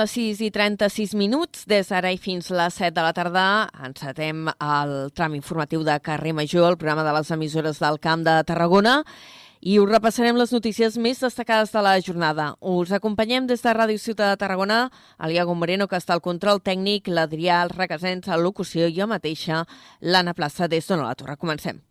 A 6 i 36 minuts, des d'ara i fins les 7 de la tarda, encetem el tram informatiu de Carrer Major, el programa de les emissores del Camp de Tarragona, i us repassarem les notícies més destacades de la jornada. Us acompanyem des de Ràdio Ciutat de Tarragona, el Iago Moreno, que està al control tècnic, l'Adrià, el Requesens, a locució, i jo mateixa, l'Anna Plaça, des d'on la Torre. Comencem.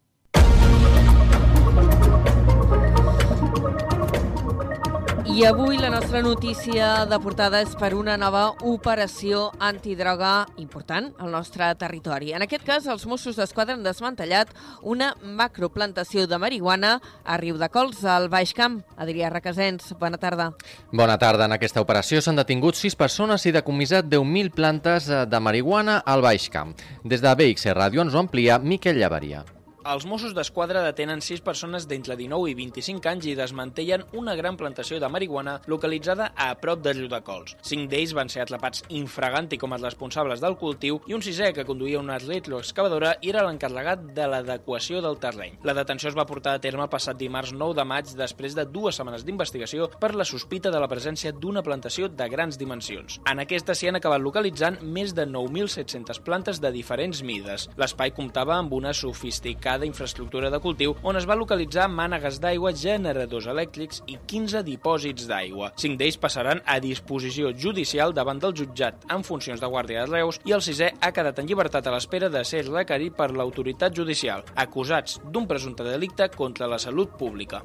I avui la nostra notícia de portada és per una nova operació antidroga important al nostre territori. En aquest cas, els Mossos d'Esquadra han desmantellat una macroplantació de marihuana a Riu de Cols, al Baix Camp. Adrià Requesens, bona tarda. Bona tarda. En aquesta operació s'han detingut sis persones i decomissat 10.000 plantes de marihuana al Baix Camp. Des de BXC Ràdio ens ho amplia Miquel Llavaria. Els Mossos d'Esquadra detenen sis persones d'entre 19 i 25 anys i desmantellen una gran plantació de marihuana localitzada a prop de Riudecols. Cinc d'ells van ser atrapats infraganti com els responsables del cultiu i un sisè que conduïa una retroexcavadora i era l'encarregat de l'adequació del terreny. La detenció es va portar a terme passat dimarts 9 de maig després de dues setmanes d'investigació per la sospita de la presència d'una plantació de grans dimensions. En aquesta s'hi han acabat localitzant més de 9.700 plantes de diferents mides. L'espai comptava amb una sofisticada destacada infraestructura de cultiu on es va localitzar mànegues d'aigua, generadors elèctrics i 15 dipòsits d'aigua. Cinc d'ells passaran a disposició judicial davant del jutjat en funcions de guàrdia de Reus i el sisè ha quedat en llibertat a l'espera de ser requerit per l'autoritat judicial, acusats d'un presumpte delicte contra la salut pública.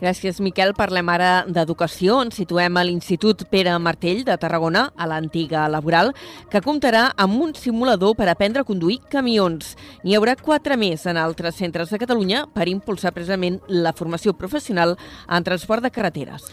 Gràcies, Miquel. Parlem ara d'educació, on situem a l'Institut Pere Martell de Tarragona, a l'antiga laboral, que comptarà amb un simulador per aprendre a conduir camions. N'hi haurà quatre més en altres centres de Catalunya per impulsar precisament la formació professional en transport de carreteres.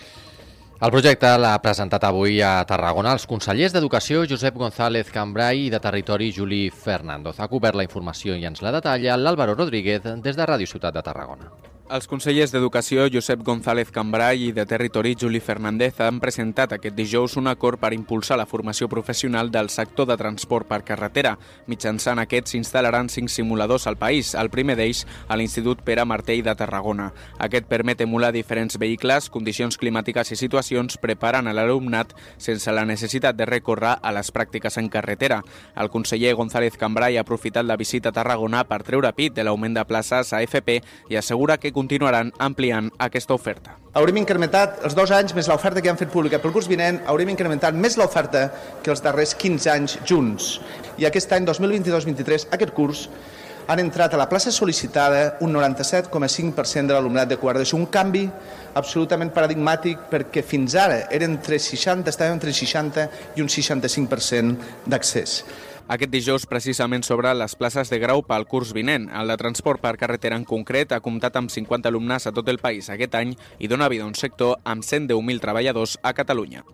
El projecte l'ha presentat avui a Tarragona els consellers d'Educació Josep González Cambrai i de Territori Juli Fernando. Ha cobert la informació i ens la detalla l'Àlvaro Rodríguez des de Ràdio Ciutat de Tarragona. Els consellers d'Educació Josep González Cambrai i de Territori Juli Fernández han presentat aquest dijous un acord per impulsar la formació professional del sector de transport per carretera. Mitjançant aquest s'instal·laran cinc simuladors al país, el primer d'ells a l'Institut Pere Martell de Tarragona. Aquest permet emular diferents vehicles, condicions climàtiques i situacions, preparant a l'alumnat sense la necessitat de recórrer a les pràctiques en carretera. El conseller González Cambrai ha aprofitat la visita a Tarragona per treure pit de l'augment de places a FP i assegura que continuaran ampliant aquesta oferta. Haurem incrementat els dos anys més l'oferta que han fet pública pel curs vinent, haurem incrementat més l'oferta que els darrers 15 anys junts. I aquest any 2022-23, aquest curs, han entrat a la plaça sol·licitada un 97,5% de l'alumnat de quart d'ESO, un canvi absolutament paradigmàtic perquè fins ara era entre 60, estàvem entre 60 i un 65% d'accés. Aquest dijous, precisament sobre les places de grau pel curs vinent. El de transport per carretera en concret ha comptat amb 50 alumnes a tot el país aquest any i dona vida a un sector amb 110.000 treballadors a Catalunya.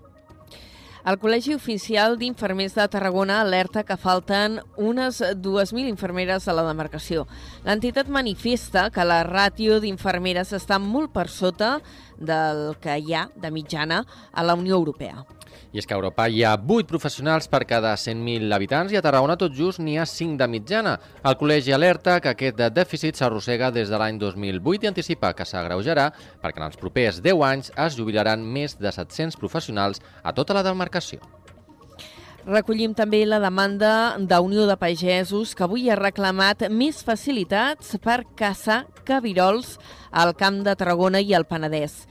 El Col·legi Oficial d'Infermers de Tarragona alerta que falten unes 2.000 infermeres a la demarcació. L'entitat manifesta que la ràtio d'infermeres està molt per sota del que hi ha de mitjana a la Unió Europea. I és que a Europa hi ha 8 professionals per cada 100.000 habitants i a Tarragona tot just n'hi ha 5 de mitjana. El col·legi alerta que aquest dèficit s'arrossega des de l'any 2008 i anticipa que s'agreujarà perquè en els propers 10 anys es jubilaran més de 700 professionals a tota la demarcació. Recollim també la demanda d'Unió de Pagesos que avui ha reclamat més facilitats per caçar cabirols al Camp de Tarragona i al Penedès.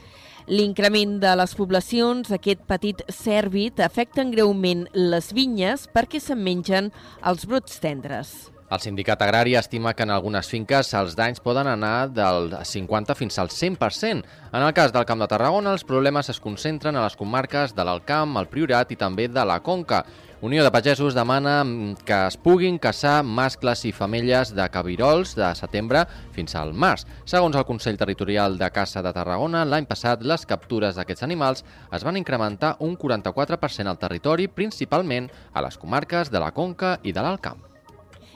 L'increment de les poblacions, aquest petit cèrvit, afecten greument les vinyes perquè se'n mengen els brots tendres. El sindicat agrari estima que en algunes finques els danys poden anar del 50 fins al 100%. En el cas del Camp de Tarragona, els problemes es concentren a les comarques de l'Alcamp, el Priorat i també de la Conca. Unió de Pagesos demana que es puguin caçar mascles i femelles de cabirols de setembre fins al març. Segons el Consell Territorial de Caça de Tarragona, l'any passat les captures d'aquests animals es van incrementar un 44% al territori, principalment a les comarques de la Conca i de l'Alcamp.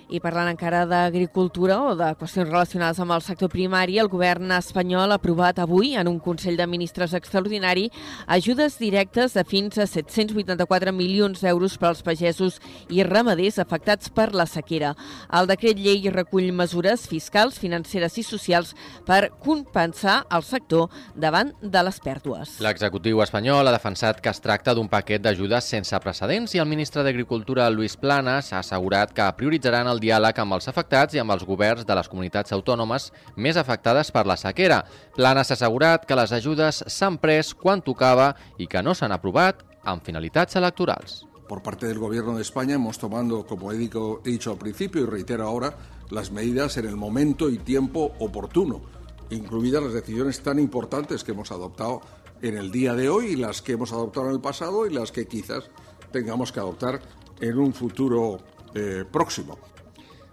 I parlant encara d'agricultura o de qüestions relacionades amb el sector primari, el govern espanyol ha aprovat avui en un Consell de Ministres extraordinari ajudes directes de fins a 784 milions d'euros per als pagesos i ramaders afectats per la sequera. El decret llei recull mesures fiscals, financeres i socials per compensar el sector davant de les pèrdues. L'executiu espanyol ha defensat que es tracta d'un paquet d'ajudes sense precedents i el ministre d'Agricultura, Luis Planas, ha assegurat que prioritzaran el el diàleg amb els afectats i amb els governs de les comunitats autònomes més afectades per la sequera. Plana s'ha assegurat que les ajudes s'han pres quan tocava i que no s'han aprovat amb finalitats electorals. Por parte del Gobierno de España hemos tomado, como he dicho al principio y reitero ahora, las medidas en el momento y tiempo oportuno, incluidas las decisiones tan importantes que hemos adoptado en el día de hoy y las que hemos adoptado en el pasado y las que quizás tengamos que adoptar en un futuro eh, próximo.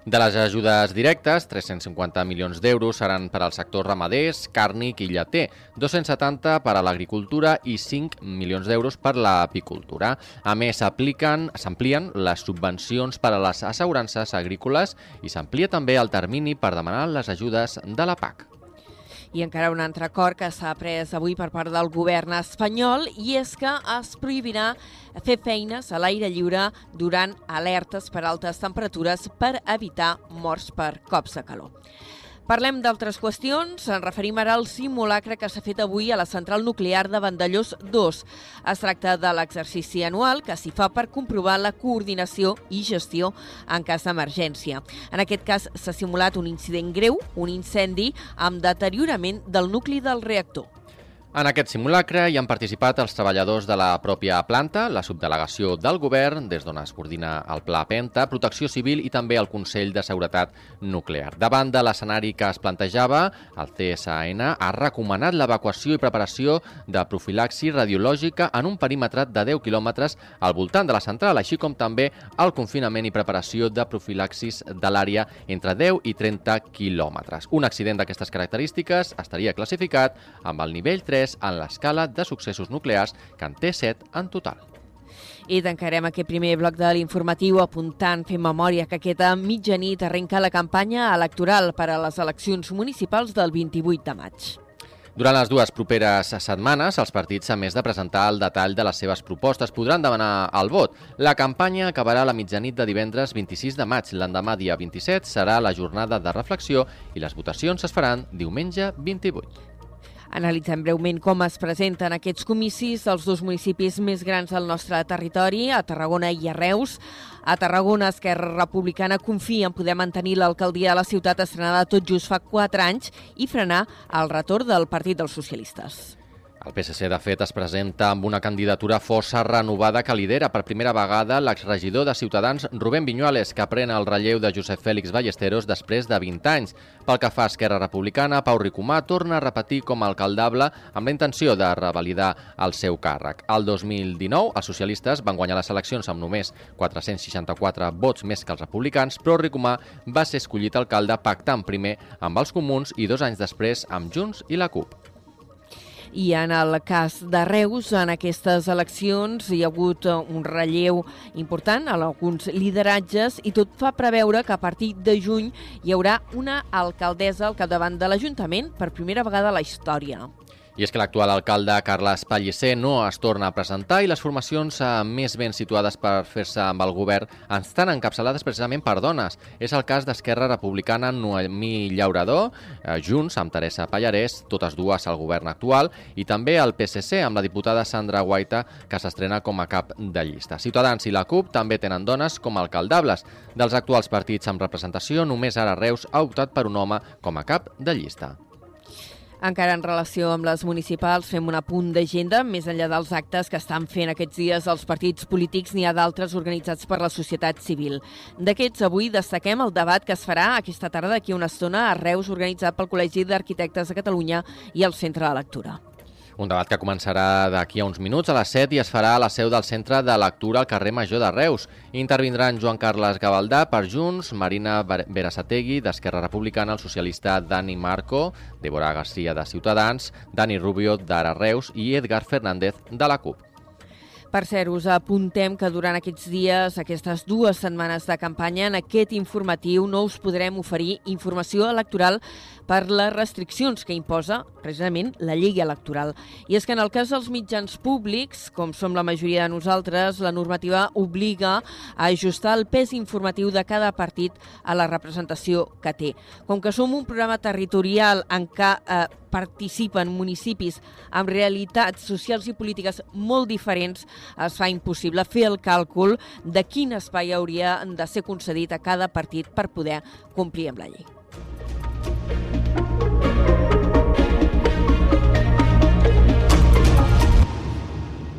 De les ajudes directes, 350 milions d'euros seran per al sector ramaders, càrnic i lleter, 270 per a l'agricultura i 5 milions d'euros per l'apicultura. A més, s'amplien les subvencions per a les assegurances agrícoles i s'amplia també el termini per demanar les ajudes de la PAC. I encara un altre acord que s'ha pres avui per part del govern espanyol i és que es prohibirà fer feines a l'aire lliure durant alertes per altes temperatures per evitar morts per cops de calor. Parlem d'altres qüestions. Ens referim ara al simulacre que s'ha fet avui a la central nuclear de Vandellós 2. Es tracta de l'exercici anual que s'hi fa per comprovar la coordinació i gestió en cas d'emergència. En aquest cas s'ha simulat un incident greu, un incendi amb deteriorament del nucli del reactor. En aquest simulacre hi han participat els treballadors de la pròpia planta, la subdelegació del govern, des d'on es coordina el Pla Penta, Protecció Civil i també el Consell de Seguretat Nuclear. Davant de l'escenari que es plantejava, el CSAN ha recomanat l'evacuació i preparació de profilaxi radiològica en un perímetre de 10 quilòmetres al voltant de la central, així com també el confinament i preparació de profilaxis de l'àrea entre 10 i 30 quilòmetres. Un accident d'aquestes característiques estaria classificat amb el nivell 3 3 en l'escala de successos nuclears, que en té 7 en total. I tancarem aquest primer bloc de l'informatiu apuntant, fent memòria que aquesta mitjanit arrenca la campanya electoral per a les eleccions municipals del 28 de maig. Durant les dues properes setmanes, els partits, a més de presentar el detall de les seves propostes, podran demanar el vot. La campanya acabarà a la mitjanit de divendres 26 de maig. L'endemà, dia 27, serà la jornada de reflexió i les votacions es faran diumenge 28. Analitzem breument com es presenten aquests comicis dels dos municipis més grans del nostre territori, a Tarragona i a Reus. A Tarragona, Esquerra Republicana confia en poder mantenir l'alcaldia de la ciutat estrenada tot just fa quatre anys i frenar el retorn del Partit dels Socialistes. El PSC, de fet, es presenta amb una candidatura força renovada que lidera per primera vegada l'exregidor de Ciutadans Rubén Viñuales, que pren el relleu de Josep Fèlix Ballesteros després de 20 anys. Pel que fa a Esquerra Republicana, Pau Ricomà torna a repetir com a alcaldable amb la intenció de revalidar el seu càrrec. El 2019, els socialistes van guanyar les eleccions amb només 464 vots més que els republicans, però Ricomà va ser escollit alcalde pactant primer amb els comuns i dos anys després amb Junts i la CUP. I en el cas de Reus, en aquestes eleccions hi ha hagut eh, un relleu important en alguns lideratges i tot fa preveure que a partir de juny hi haurà una alcaldessa al capdavant de l'Ajuntament per primera vegada a la història. I és que l'actual alcalde Carles Pellicer no es torna a presentar i les formacions eh, més ben situades per fer-se amb el govern estan encapçalades precisament per dones. És el cas d'Esquerra Republicana Noemí Llaurador, eh, Junts amb Teresa Pallarès, totes dues al govern actual, i també el PSC amb la diputada Sandra Guaita, que s'estrena com a cap de llista. Ciutadans i la CUP també tenen dones com a alcaldables. Dels actuals partits amb representació, només ara Reus ha optat per un home com a cap de llista. Encara en relació amb les municipals, fem un apunt d'agenda. Més enllà dels actes que estan fent aquests dies els partits polítics, n'hi ha d'altres organitzats per la societat civil. D'aquests, avui destaquem el debat que es farà aquesta tarda d'aquí una estona a Reus, organitzat pel Col·legi d'Arquitectes de Catalunya i el Centre de Lectura. Un debat que començarà d'aquí a uns minuts a les 7 i es farà a la seu del Centre de Lectura al carrer Major de Reus. Intervindran Joan Carles Gavaldà per Junts, Marina Berasategui d'Esquerra Republicana, el socialista Dani Marco, Débora Garcia de Ciutadans, Dani Rubio d'Ara Reus i Edgar Fernández de la CUP. Per cert, us apuntem que durant aquests dies, aquestes dues setmanes de campanya, en aquest informatiu no us podrem oferir informació electoral per les restriccions que imposa precisament la llei electoral. I és que en el cas dels mitjans públics, com som la majoria de nosaltres, la normativa obliga a ajustar el pes informatiu de cada partit a la representació que té. Com que som un programa territorial en què eh, participen municipis amb realitats socials i polítiques molt diferents, es fa impossible fer el càlcul de quin espai hauria de ser concedit a cada partit per poder complir amb la llei.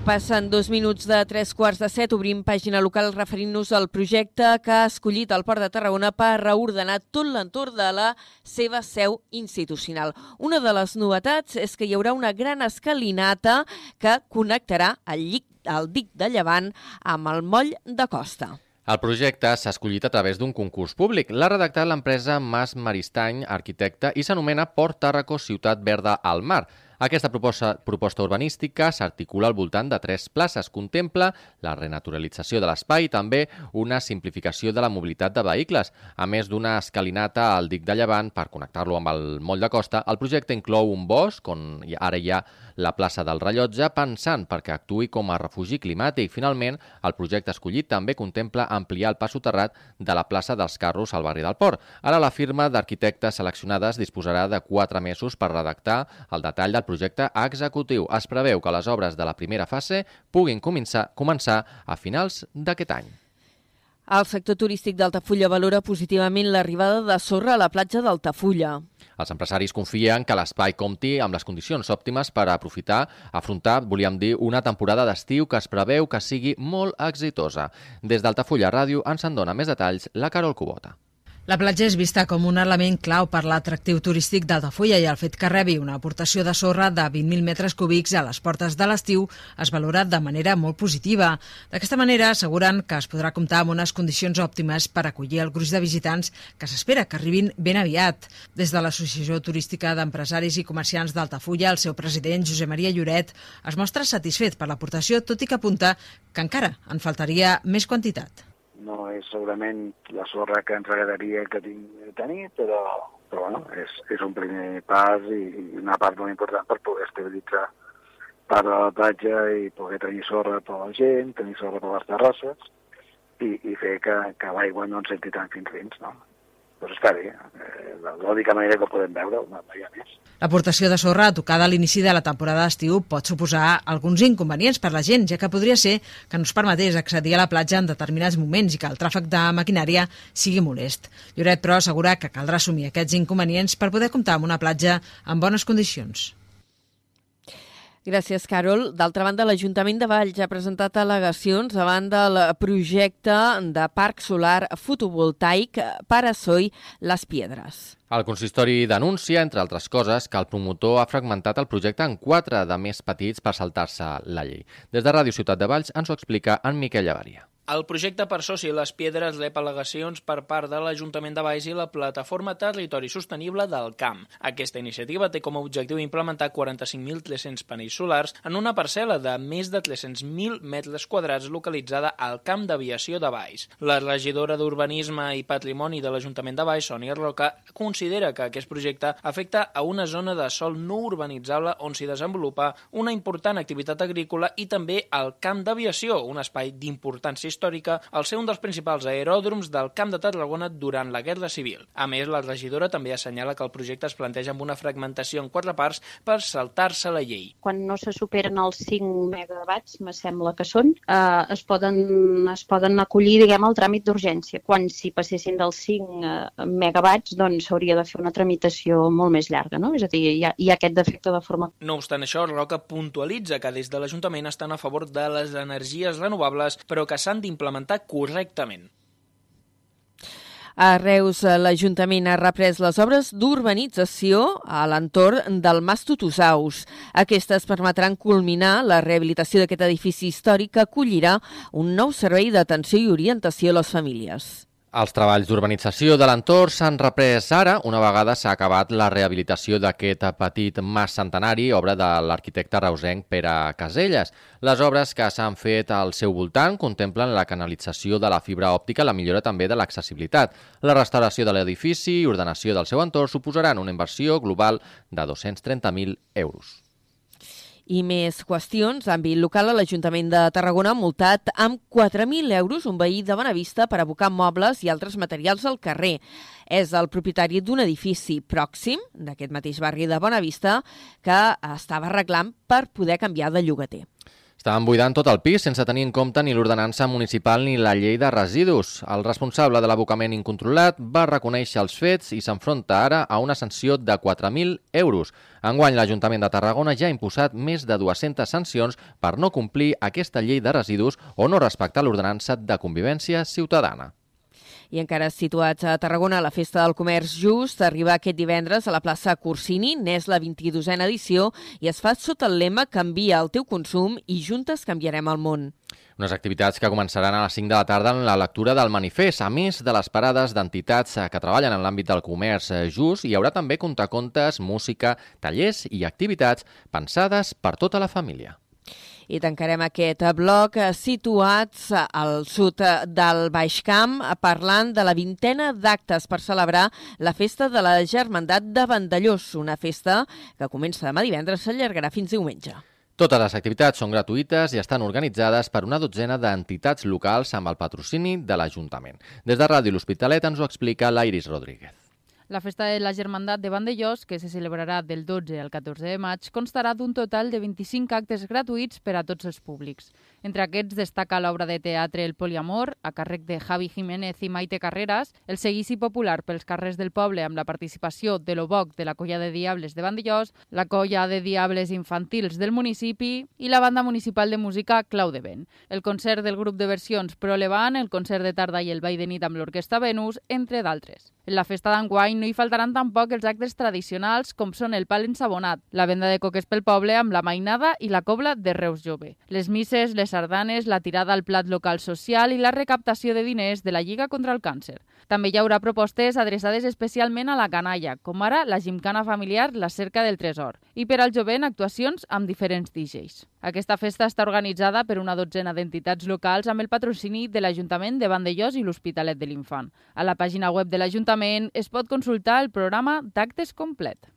Passen dos minuts de tres quarts de set, obrim pàgina local referint-nos al projecte que ha escollit el Port de Tarragona per reordenar tot l'entorn de la seva seu institucional. Una de les novetats és que hi haurà una gran escalinata que connectarà el, llic, el dic de Llevant amb el moll de Costa. El projecte s'ha escollit a través d'un concurs públic. L'ha redactat l'empresa Mas Maristany, arquitecte, i s'anomena Port Tàrraco Ciutat Verda al Mar. Aquesta proposta, proposta urbanística s'articula al voltant de tres places. Contempla la renaturalització de l'espai i també una simplificació de la mobilitat de vehicles. A més d'una escalinata al dic de Llevant per connectar-lo amb el moll de costa, el projecte inclou un bosc on ara hi ha la plaça del rellotge pensant perquè actui com a refugi climàtic. Finalment, el projecte escollit també contempla ampliar el pas soterrat de la plaça dels Carros al barri del Port. Ara la firma d'arquitectes seleccionades disposarà de quatre mesos per redactar el detall del projecte executiu. Es preveu que les obres de la primera fase puguin començar, començar a finals d'aquest any. El sector turístic d'Altafulla valora positivament l'arribada de sorra a la platja d'Altafulla. Els empresaris confien que l'espai compti amb les condicions òptimes per aprofitar, afrontar, volíem dir, una temporada d'estiu que es preveu que sigui molt exitosa. Des d'Altafulla Ràdio ens en dona més detalls la Carol Cubota. La platja és vista com un element clau per l'atractiu turístic d'Altafulla i el fet que rebi una aportació de sorra de 20.000 metres cúbics a les portes de l'estiu es valora de manera molt positiva. D'aquesta manera asseguren que es podrà comptar amb unes condicions òptimes per acollir el gruix de visitants que s'espera que arribin ben aviat. Des de l'Associació Turística d'Empresaris i Comerciants d'Altafulla, el seu president, Josep Maria Lloret, es mostra satisfet per l'aportació, tot i que apunta que encara en faltaria més quantitat no és segurament la sorra que ens agradaria que tenir, però, però bueno, és, és un primer pas i, i una part molt important per poder estabilitzar part de la platja i poder tenir sorra per la gent, tenir sorra per les terrasses i, i fer que, que l'aigua no ens senti tant fins dins, no? Doncs està bé, eh, l'única manera que podem veure, no, no hi ha més. L'aportació de sorra tocada a l'inici de la temporada d'estiu pot suposar alguns inconvenients per la gent, ja que podria ser que no es permetés accedir a la platja en determinats moments i que el tràfic de maquinària sigui molest. Lloret, però, assegura que caldrà assumir aquests inconvenients per poder comptar amb una platja en bones condicions. Gràcies, Carol. D'altra banda, l'Ajuntament de Valls ha presentat al·legacions davant del projecte de parc solar fotovoltaic Parasoi Les Piedres. El consistori denuncia, entre altres coses, que el promotor ha fragmentat el projecte en quatre de més petits per saltar-se la llei. Des de Ràdio Ciutat de Valls ens ho explica en Miquel Llavaria. El projecte per soci Les Piedres rep al·legacions per part de l'Ajuntament de Baix i la Plataforma Territori Sostenible del Camp. Aquesta iniciativa té com a objectiu implementar 45.300 panells solars en una parcel·la de més de 300.000 metres quadrats localitzada al Camp d'Aviació de Baix. La regidora d'Urbanisme i Patrimoni de l'Ajuntament de Baix, Sònia Roca, considera que aquest projecte afecta a una zona de sol no urbanitzable on s'hi desenvolupa una important activitat agrícola i també al Camp d'Aviació, un espai d'importància històrica al ser un dels principals aeròdroms del Camp de Tarragona durant la Guerra Civil. A més, la regidora també assenyala que el projecte es planteja amb una fragmentació en quatre parts per saltar-se la llei. Quan no se superen els 5 megawatts, me sembla que són, eh, es, poden, es poden acollir diguem, al tràmit d'urgència. Quan si passessin dels 5 eh, megawatts, doncs s'hauria de fer una tramitació molt més llarga, no? És a dir, hi ha, hi ha aquest defecte de forma... No obstant això, Roca puntualitza que des de l'Ajuntament estan a favor de les energies renovables, però que s'han d'implementar correctament. A Reus, l'Ajuntament ha reprès les obres d'urbanització a l'entorn del Mas Tutusaus. Aquestes permetran culminar la rehabilitació d'aquest edifici històric que acollirà un nou servei d'atenció i orientació a les famílies. Els treballs d'urbanització de l'entorn s'han reprès ara, una vegada s'ha acabat la rehabilitació d'aquest petit mas centenari, obra de l'arquitecte reusenc Pere Caselles. Les obres que s'han fet al seu voltant contemplen la canalització de la fibra òptica, la millora també de l'accessibilitat. La restauració de l'edifici i ordenació del seu entorn suposaran una inversió global de 230.000 euros. I més qüestions. Àmbit local, l'Ajuntament de Tarragona ha multat amb 4.000 euros un veí de Benavista per abocar mobles i altres materials al carrer. És el propietari d'un edifici pròxim d'aquest mateix barri de Bonavista que estava arreglant per poder canviar de llogater. Estaven buidant tot el pis sense tenir en compte ni l'ordenança municipal ni la llei de residus. El responsable de l'abocament incontrolat va reconèixer els fets i s'enfronta ara a una sanció de 4.000 euros. Enguany, l'Ajuntament de Tarragona ja ha imposat més de 200 sancions per no complir aquesta llei de residus o no respectar l'ordenança de convivència ciutadana. I encara situats a Tarragona, la Festa del Comerç Just arriba aquest divendres a la plaça Corsini, n'és la 22a edició i es fa sota el lema Canvia el teu consum i juntes canviarem el món. Unes activitats que començaran a les 5 de la tarda en la lectura del manifest. A més de les parades d'entitats que treballen en l'àmbit del comerç just, hi haurà també contacontes, música, tallers i activitats pensades per tota la família. I tancarem aquest bloc situats al sud del Baix Camp parlant de la vintena d'actes per celebrar la festa de la Germandat de Vandellós, una festa que comença demà divendres s'allargarà fins diumenge. Totes les activitats són gratuïtes i estan organitzades per una dotzena d'entitats locals amb el patrocini de l'Ajuntament. Des de Ràdio L'Hospitalet ens ho explica l'Iris Rodríguez. La festa de la Germandat de Vandellós, que se celebrarà del 12 al 14 de maig, constarà d'un total de 25 actes gratuïts per a tots els públics. Entre aquests destaca l'obra de teatre El Poliamor, a càrrec de Javi Jiménez i Maite Carreras, el seguici popular pels carrers del poble amb la participació de l'Oboc de la Colla de Diables de Vandellós, la Colla de Diables Infantils del municipi i la banda municipal de música Clau de Vent. El concert del grup de versions Pro Levant, el concert de tarda i el ball de nit amb l'Orquestra Venus, entre d'altres. En la festa d'enguany no hi faltaran tampoc els actes tradicionals com són el pal ensabonat, la venda de coques pel poble amb la mainada i la cobla de Reus Jove, les misses, les sardanes, la tirada al plat local social i la recaptació de diners de la Lliga contra el Càncer. També hi haurà propostes adreçades especialment a la canalla, com ara la gimcana familiar La Cerca del Tresor, i per al jovent actuacions amb diferents DJs. Aquesta festa està organitzada per una dotzena d'entitats locals amb el patrocini de l'Ajuntament de Vandellós i l'Hospitalet de l'Infant. A la pàgina web de l'Ajuntament es pot consultar el programa d'actes complet.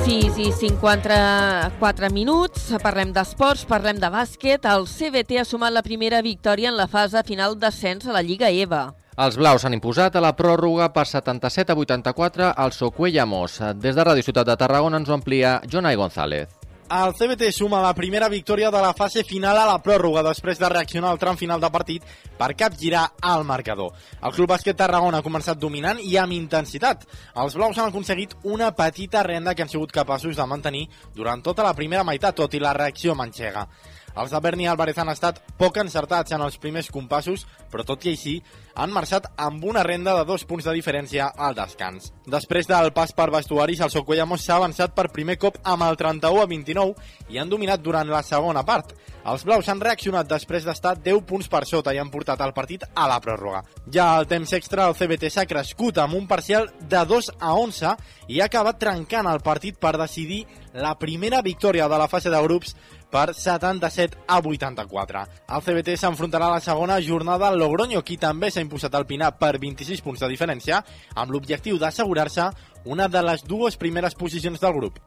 Sis i 54 minuts, parlem d'esports, parlem de bàsquet. El CBT ha sumat la primera victòria en la fase final d'ascens a la Lliga EVA. Els blaus han imposat a la pròrroga per 77 a 84 al Socuellamos. Des de Ràdio Ciutat de Tarragona ens ho amplia Jonai González. El CBT suma la primera victòria de la fase final a la pròrroga després de reaccionar al tram final de partit per capgirar el marcador. El Club Bàsquet Tarragona ha començat dominant i amb intensitat. Els blaus han aconseguit una petita renda que han sigut capaços de mantenir durant tota la primera meitat, tot i la reacció manxega. Els de Berni Álvarez han estat poc encertats en els primers compassos, però tot i així han marxat amb una renda de dos punts de diferència al descans. Després del pas per vestuaris, el Socuellamos s'ha avançat per primer cop amb el 31 a 29 i han dominat durant la segona part. Els blaus han reaccionat després d'estar 10 punts per sota i han portat el partit a la pròrroga. Ja al temps extra, el CBT s'ha crescut amb un parcial de 2 a 11 i ha acabat trencant el partit per decidir la primera victòria de la fase de grups per 77 a 84. El CBT s'enfrontarà a la segona jornada al Logroño, qui també s'ha imposat al Pinar per 26 punts de diferència, amb l'objectiu d'assegurar-se una de les dues primeres posicions del grup.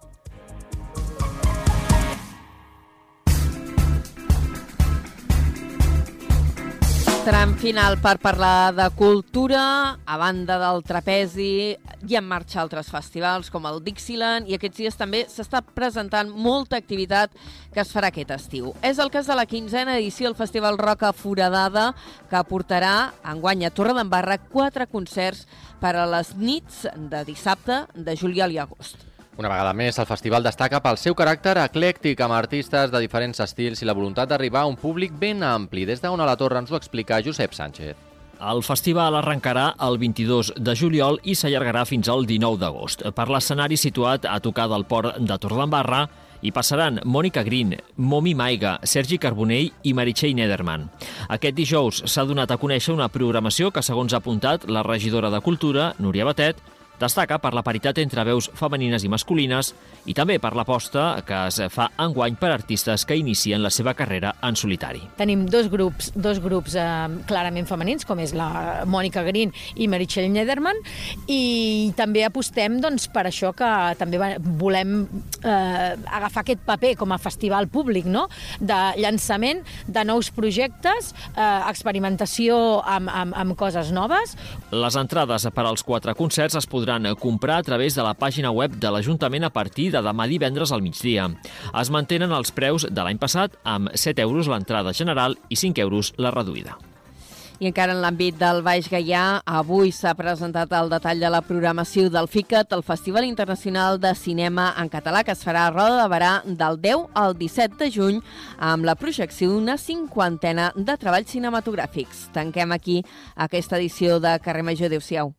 Tram final per parlar de cultura, a banda del trapezi, hi en marxa altres festivals com el Dixieland i aquests dies també s'està presentant molta activitat que es farà aquest estiu. És el cas de la quinzena edició del Festival Roca Foradada que portarà enguany a Torredembarra quatre concerts per a les nits de dissabte, de juliol i agost. Una vegada més, el festival destaca pel seu caràcter eclèctic amb artistes de diferents estils i la voluntat d'arribar a un públic ben ampli. Des d'on a la torre ens ho explica Josep Sánchez. El festival arrencarà el 22 de juliol i s'allargarà fins al 19 d'agost. Per l'escenari situat a tocar del port de Torredembarra Hi passaran Mònica Green, Momi Maiga, Sergi Carbonell i Meritxell Nederman. Aquest dijous s'ha donat a conèixer una programació que, segons ha apuntat la regidora de Cultura, Núria Batet, Destaca per la paritat entre veus femenines i masculines i també per l'aposta que es fa enguany per artistes que inicien la seva carrera en solitari. Tenim dos grups, dos grups eh, clarament femenins, com és la Mònica Green i Meritxell Nederman, i també apostem doncs, per això que també volem eh, agafar aquest paper com a festival públic, no? de llançament de nous projectes, eh, experimentació amb, amb, amb coses noves. Les entrades per als quatre concerts es podran podran comprar a través de la pàgina web de l'Ajuntament a partir de demà divendres al migdia. Es mantenen els preus de l'any passat amb 7 euros l'entrada general i 5 euros la reduïda. I encara en l'àmbit del Baix Gaià, avui s'ha presentat el detall de la programació del FICAT, el Festival Internacional de Cinema en Català, que es farà a Roda de Barà del 10 al 17 de juny, amb la projecció d'una cinquantena de treballs cinematogràfics. Tanquem aquí aquesta edició de Carrer Major. Adéu-siau.